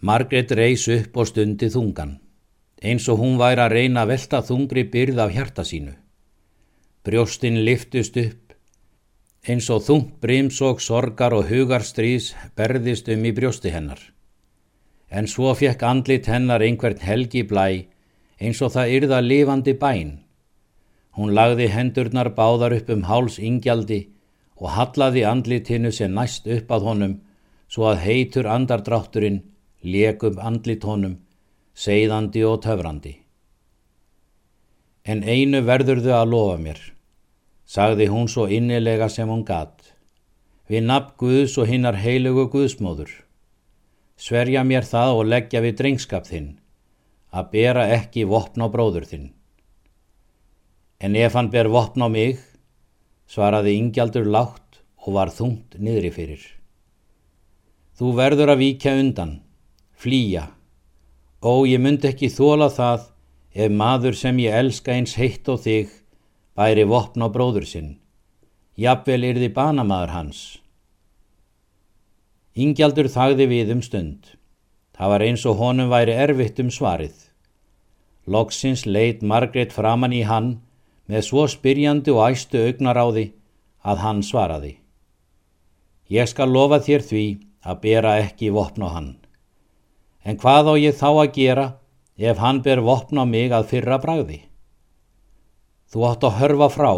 Margrét reys upp og stundi þungan, eins og hún væri að reyna að velta þungri byrð af hjarta sínu. Brjóstin liftust upp, eins og þung brimsók sorgar og hugarstrís berðist um í brjósti hennar. En svo fekk andlit hennar einhvern helgi blæ, eins og það yrða lifandi bæn. Hún lagði hendurnar báðar upp um háls ingjaldi og hallaði andlitinu sem næst upp að honum, svo að heitur andardrátturinn lékum andlitónum, seiðandi og töfrandi. En einu verðurðu að lofa mér, sagði hún svo innilega sem hún gatt, við nafn Guðs og hinnar heilugu Guðsmóður. Sverja mér það og leggja við drengskap þinn, að bera ekki vopn á bróður þinn. En ef hann ber vopn á mig, svaraði ingjaldur látt og var þungt niðri fyrir. Þú verður að víkja undan, flýja. Ó, ég myndi ekki þóla það ef maður sem ég elska eins heitt og þig bæri vopn á bróður sinn. Jafnvel er þið banamaður hans. Ingjaldur þagði við um stund. Það var eins og honum væri erfitt um svarið. Loksins leitt Margrét framann í hann með svo spyrjandi og æstu augnaráði að hann svaraði. Ég skal lofa þér því að bera ekki vopn á hann. En hvað á ég þá að gera ef hann ber vopn á mig að fyrra bragði? Þú átt að hörfa frá,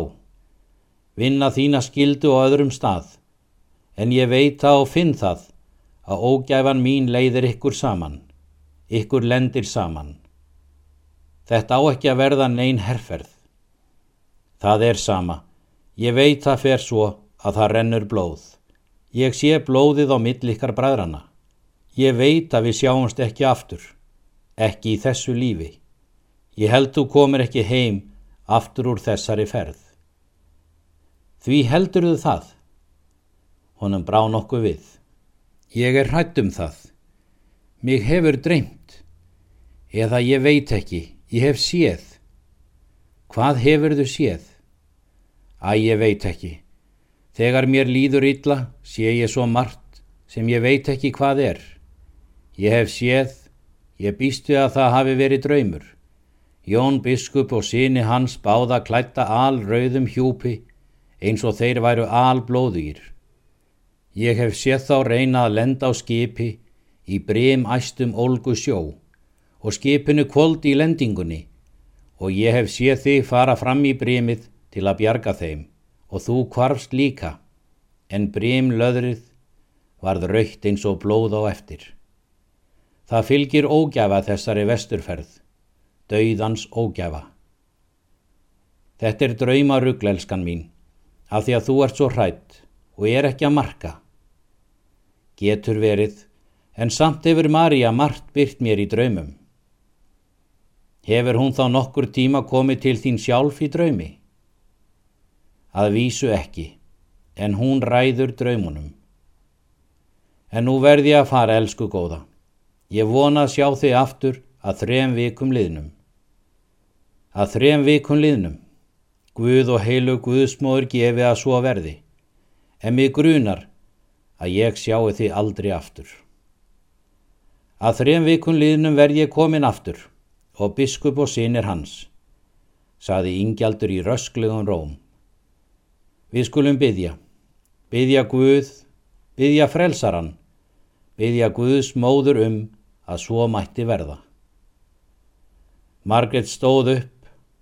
vinna þína skildu á öðrum stað, en ég veit það og finn það að ógæfan mín leiðir ykkur saman, ykkur lendir saman. Þetta á ekki að verða neyn herrferð. Það er sama, ég veit það fer svo að það rennur blóð. Ég sé blóðið á millikar bræðrana. Ég veit að við sjáumst ekki aftur, ekki í þessu lífi. Ég held þú komir ekki heim aftur úr þessari ferð. Því heldur þú það? Honum brá nokkuð við. Ég er hrætt um það. Mig hefur dreymt. Eða ég veit ekki, ég hef séð. Hvað hefur þú séð? Æ, ég veit ekki. Þegar mér líður illa sé ég svo margt sem ég veit ekki hvað er. Ég hef séð, ég býstu að það hafi verið draumur. Jón biskup og síni hans báða klætta alrauðum hjúpi eins og þeir væru alblóðugir. Ég hef séð þá reyna að lenda á skipi í brem æstum ólgu sjó og skipinu kvöld í lendingunni og ég hef séð þig fara fram í bremið til að bjarga þeim og þú kvarfst líka en brem löðrið varð raukt eins og blóð á eftir. Það fylgir ógjafa þessari vesturferð, dauðans ógjafa. Þetta er draumarugl, elskan mín, af því að þú ert svo hrætt og er ekki að marka. Getur verið, en samt hefur Marja margt byrt mér í draumum. Hefur hún þá nokkur tíma komið til þín sjálf í draumi? Að vísu ekki, en hún ræður draumunum. En nú verði ég að fara, elsku góða. Ég vona að sjá þig aftur að þrem vikum liðnum. Að þrem vikum liðnum. Guð og heilu Guðsmóður gefi að svo verði. En mig grunar að ég sjáu þig aldrei aftur. Að þrem vikum liðnum verð ég komin aftur og biskup og sinir hans, saði ingjaldur í rösklegum róm. Við skulum byggja, byggja Guð, byggja frelsaran, byggja Guðs móður um að svo mætti verða. Margret stóð upp,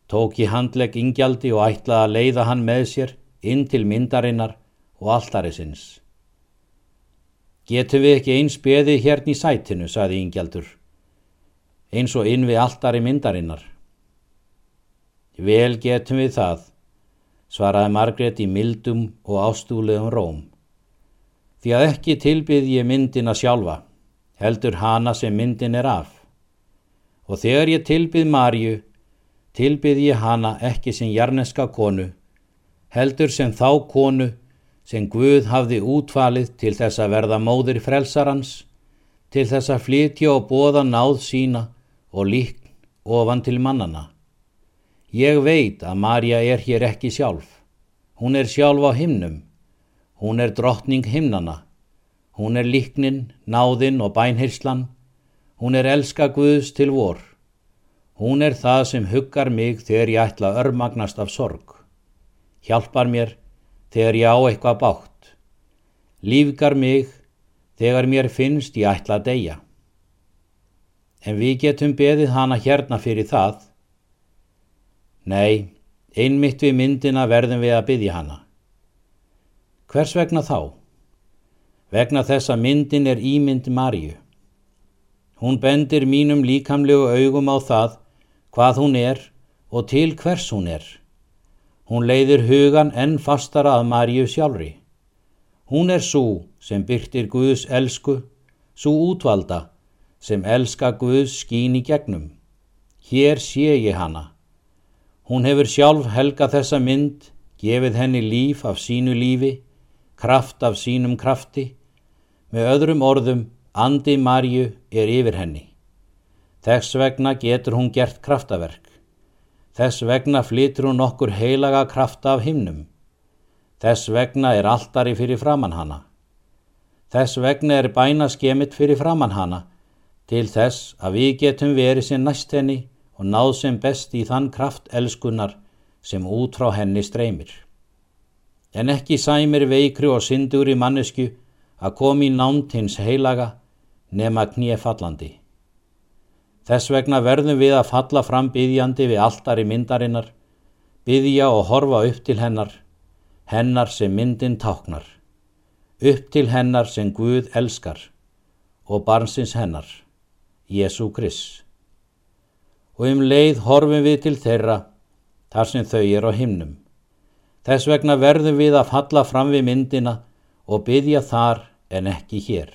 tók í handlegg ingjaldi og ætlaði að leiða hann með sér inn til myndarinnar og alltarisins. Getum við ekki eins beðið hérna í sætinu, saði ingjaldur, eins og inn við alltari myndarinnar. Vel getum við það, svaraði Margret í mildum og ástúlegum róm. Því að ekki tilbyð ég myndina sjálfa heldur hana sem myndin er af. Og þegar ég tilbyð Marju, tilbyð ég hana ekki sem jarneska konu, heldur sem þá konu sem Guð hafði útfalið til þess að verða móðir frelsarans, til þess að flytja og bóða náð sína og líkn ofan til mannana. Ég veit að Marja er hér ekki sjálf. Hún er sjálf á himnum. Hún er drottning himnana. Hún er líknin, náðinn og bænhirslan, Hún er elska Guðs til vor. Hún er það sem huggar mig þegar ég ætla örmagnast af sorg. Hjálpar mér þegar ég á eitthvað bátt. Lífgar mig þegar mér finnst ég ætla að deyja. En við getum beðið hana hérna fyrir það. Nei, einmitt við myndina verðum við að byðja hana. Hvers vegna þá? Vegna þess að myndin er ímynd Marju. Hún bendir mínum líkamlegu augum á það hvað hún er og til hvers hún er. Hún leiðir hugan enn fastara að Marju sjálfri. Hún er svo sem byrtir Guðs elsku, svo útvalda sem elska Guðs skín í gegnum. Hér sé ég hana. Hún hefur sjálf helga þessa mynd, gefið henni líf af sínu lífi, kraft af sínum krafti Með öðrum orðum, andi Marju er yfir henni. Þess vegna getur hún gert kraftaverk. Þess vegna flytur hún okkur heilaga krafta af himnum. Þess vegna er alltari fyrir framann hana. Þess vegna er bæna skemitt fyrir framann hana til þess að við getum verið sem næst henni og náð sem best í þann kraft elskunar sem út frá henni streymir. En ekki sæmir veikri og syndur í mannesku að kom í nánt hins heilaga nema kníefallandi. Þess vegna verðum við að falla fram byggjandi við alltari myndarinnar, byggja og horfa upp til hennar, hennar sem myndin táknar, upp til hennar sem Guð elskar og barnsins hennar, Jésu Krist. Og um leið horfum við til þeirra þar sem þau er á himnum. Þess vegna verðum við að falla fram við myndina og byggja þar en ekki hér.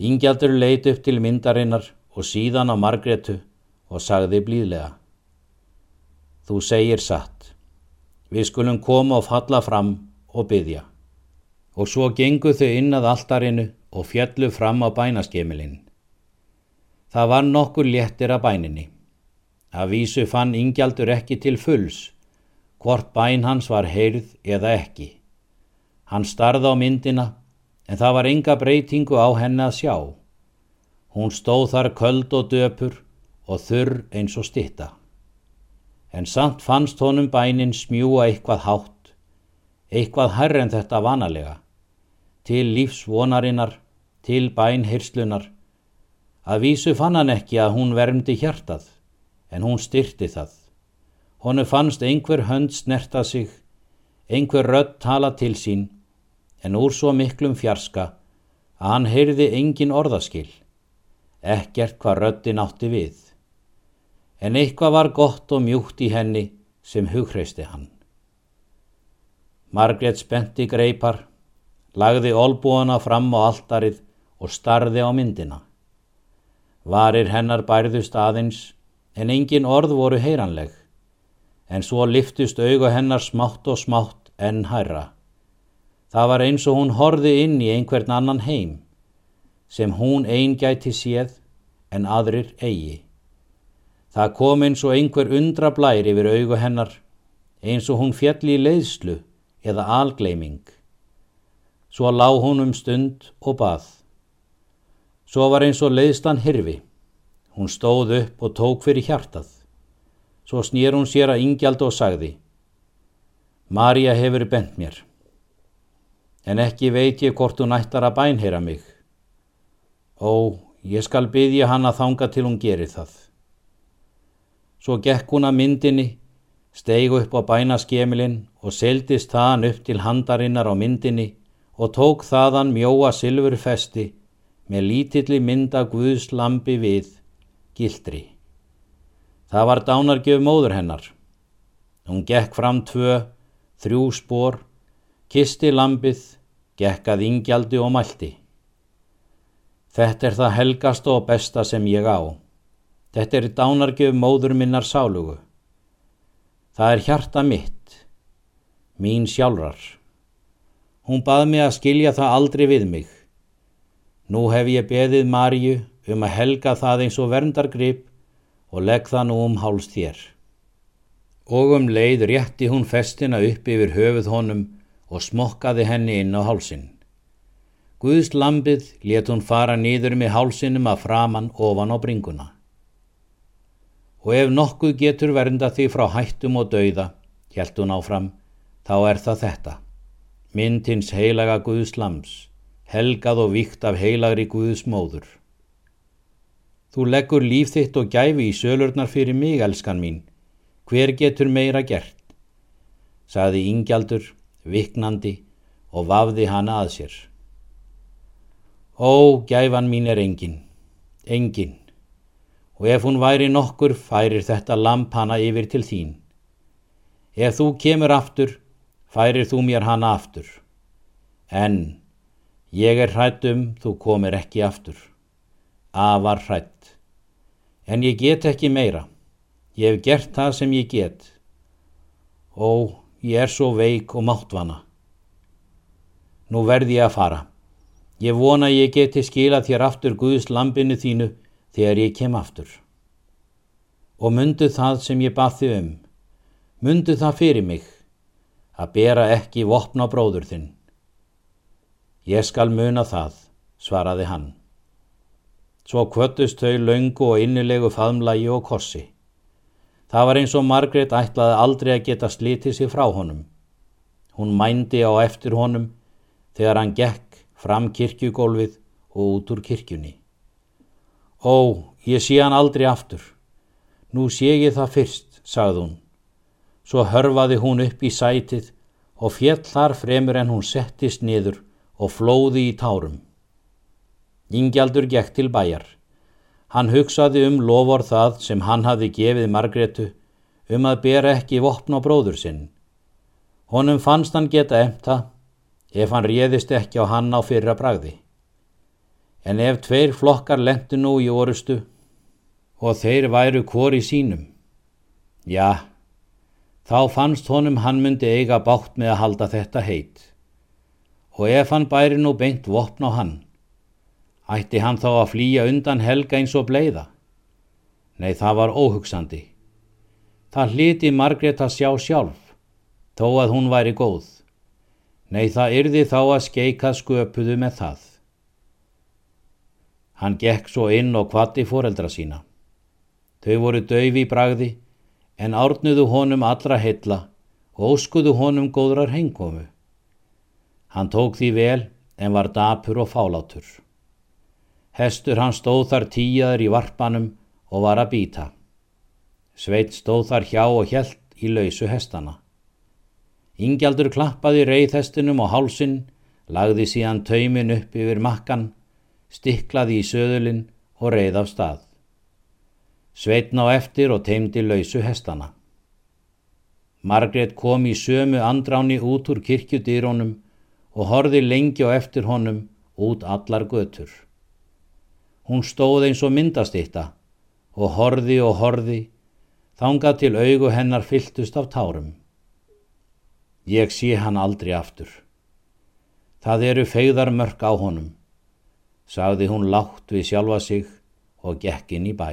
Íngjaldur leit upp til myndarinnar og síðan á Margretu og sagði blíðlega. Þú segir satt. Við skulum koma og falla fram og byggja. Og svo gengu þau inn að alltarinu og fjallu fram á bænaskemilinn. Það var nokkur léttir að bæninni. Að vísu fann Íngjaldur ekki til fulls, hvort bæn hans var heyrð eða ekki. Hann starði á myndina en það var enga breytingu á henni að sjá. Hún stóð þar köld og döpur og þurr eins og stitta. En samt fannst honum bænin smjúa eitthvað hátt, eitthvað herr en þetta vanalega, til lífsvonarinnar, til bænhirslunar. Að vísu fann hann ekki að hún vermdi hjartað, en hún styrti það. Honu fannst einhver hönd snerta sig, einhver rödd tala til sín, en úr svo miklum fjarska að hann heyrði engin orðaskil, ekkert hvað röddin átti við. En eitthvað var gott og mjúkt í henni sem hugreisti hann. Margrét spenti greipar, lagði olbúana fram á alltarið og starði á myndina. Varir hennar bærðust aðeins en engin orð voru heyranleg, en svo liftust auga hennar smátt og smátt enn hæra. Það var eins og hún horði inn í einhvern annan heim sem hún einn gæti séð en aðrir eigi. Það kom eins og einhver undra blær yfir augu hennar eins og hún fjalli í leiðslu eða algleiming. Svo lág hún um stund og bað. Svo var eins og leiðstan hirfi. Hún stóð upp og tók fyrir hjartað. Svo snýr hún sér að yngjald og sagði Marja hefur bent mér en ekki veit ég hvort hún ættar að bænheyra mig. Ó, ég skal byggja hann að þanga til hún gerir það. Svo gekk hún að myndinni, steig upp á bænaskemilinn og seldist þaðan upp til handarinnar á myndinni og tók þaðan mjóa silfurfesti með lítilli mynda Guðs lampi við, gildri. Það var dánargjöf móður hennar. Hún gekk fram tvö, þrjú spór kisti lampið, gekkað ingjaldi og mælti. Þetta er það helgasta og besta sem ég á. Þetta er dánargjöf móður minnar sálugu. Það er hjarta mitt, mín sjálfrar. Hún bað mig að skilja það aldrei við mig. Nú hef ég beðið Marju um að helga það eins og verndargrip og legg það nú um háls þér. Og um leið rétti hún festina upp yfir höfuð honum og smokkaði henni inn á hálsin. Guðs lambið let hún fara nýður með hálsinum að framann ofan á bringuna. Og ef nokkuð getur vernda því frá hættum og dauða, hjælt hún áfram, þá er það þetta. Myndins heilaga Guðs lams, helgað og víkt af heilagri Guðs móður. Þú leggur líf þitt og gæfi í sölurnar fyrir mig, elskan mín. Hver getur meira gert? Saði ingjaldur, viknandi og vafði hana að sér. Ó, gæfan mín er engin, engin, og ef hún væri nokkur færir þetta lamp hana yfir til þín. Ef þú kemur aftur, færir þú mér hana aftur. En ég er hrætt um þú komir ekki aftur. Afar hrætt. En ég get ekki meira. Ég hef gert það sem ég get. Ó, ég er svo veik og máttvana. Nú verð ég að fara. Ég vona ég geti skila þér aftur Guðs lampinu þínu þegar ég kem aftur. Og myndu það sem ég bað þið um. Myndu það fyrir mig að bera ekki vopna bróður þinn. Ég skal muna það, svaraði hann. Svo kvöttust þau laungu og innilegu faðmlægi og korsi. Það var eins og Margrét ætlaði aldrei að geta slítið sér frá honum. Hún mændi á eftir honum þegar hann gekk fram kirkjugólfið og út úr kirkjunni. Ó, ég sé hann aldrei aftur. Nú sé ég það fyrst, sagði hún. Svo hörfaði hún upp í sætið og fjell þar fremur en hún settist niður og flóði í tárum. Ingjaldur gekk til bæjar. Hann hugsaði um lofor það sem hann hafi gefið Margretu um að bera ekki vopn á bróður sinn. Honum fannst hann geta emta ef hann réðist ekki á hann á fyrra bragði. En ef tveir flokkar lendu nú í orustu og þeir væru hvori sínum, já, þá fannst honum hann myndi eiga bátt með að halda þetta heit. Og ef hann bæri nú beint vopn á hann, ætti hann þá að flýja undan helga eins og bleiða? Nei, það var óhugsandi. Það hliti Margret að sjá sjálf, þó að hún væri góð. Nei, það yrði þá að skeika sköpuðu með það. Hann gekk svo inn og kvatti foreldra sína. Þau voru döfi í bragði, en árnuðu honum allra heilla og óskuðu honum góðrar hengomu. Hann tók því vel, en var dapur og fálátur. Hestur hann stóð þar tíjaður í varpanum og var að býta. Sveit stóð þar hjá og hjælt í lausu hestana. Ingjaldur klappaði reyðhestinum á hálsin, lagði síðan taumin upp yfir makkan, stiklaði í söðulinn og reyð af stað. Sveitn á eftir og teimdi lausu hestana. Margrét kom í sömu andráni út úr kirkjudýrónum og horði lengi á eftir honum út allar götur. Hún stóð eins og myndastitta og horði og horði, þangað til augu hennar fylltust af tárum. Ég sé hann aldrei aftur. Það eru feyðar mörk á honum, sagði hún látt við sjálfa sig og gekk inn í bæ.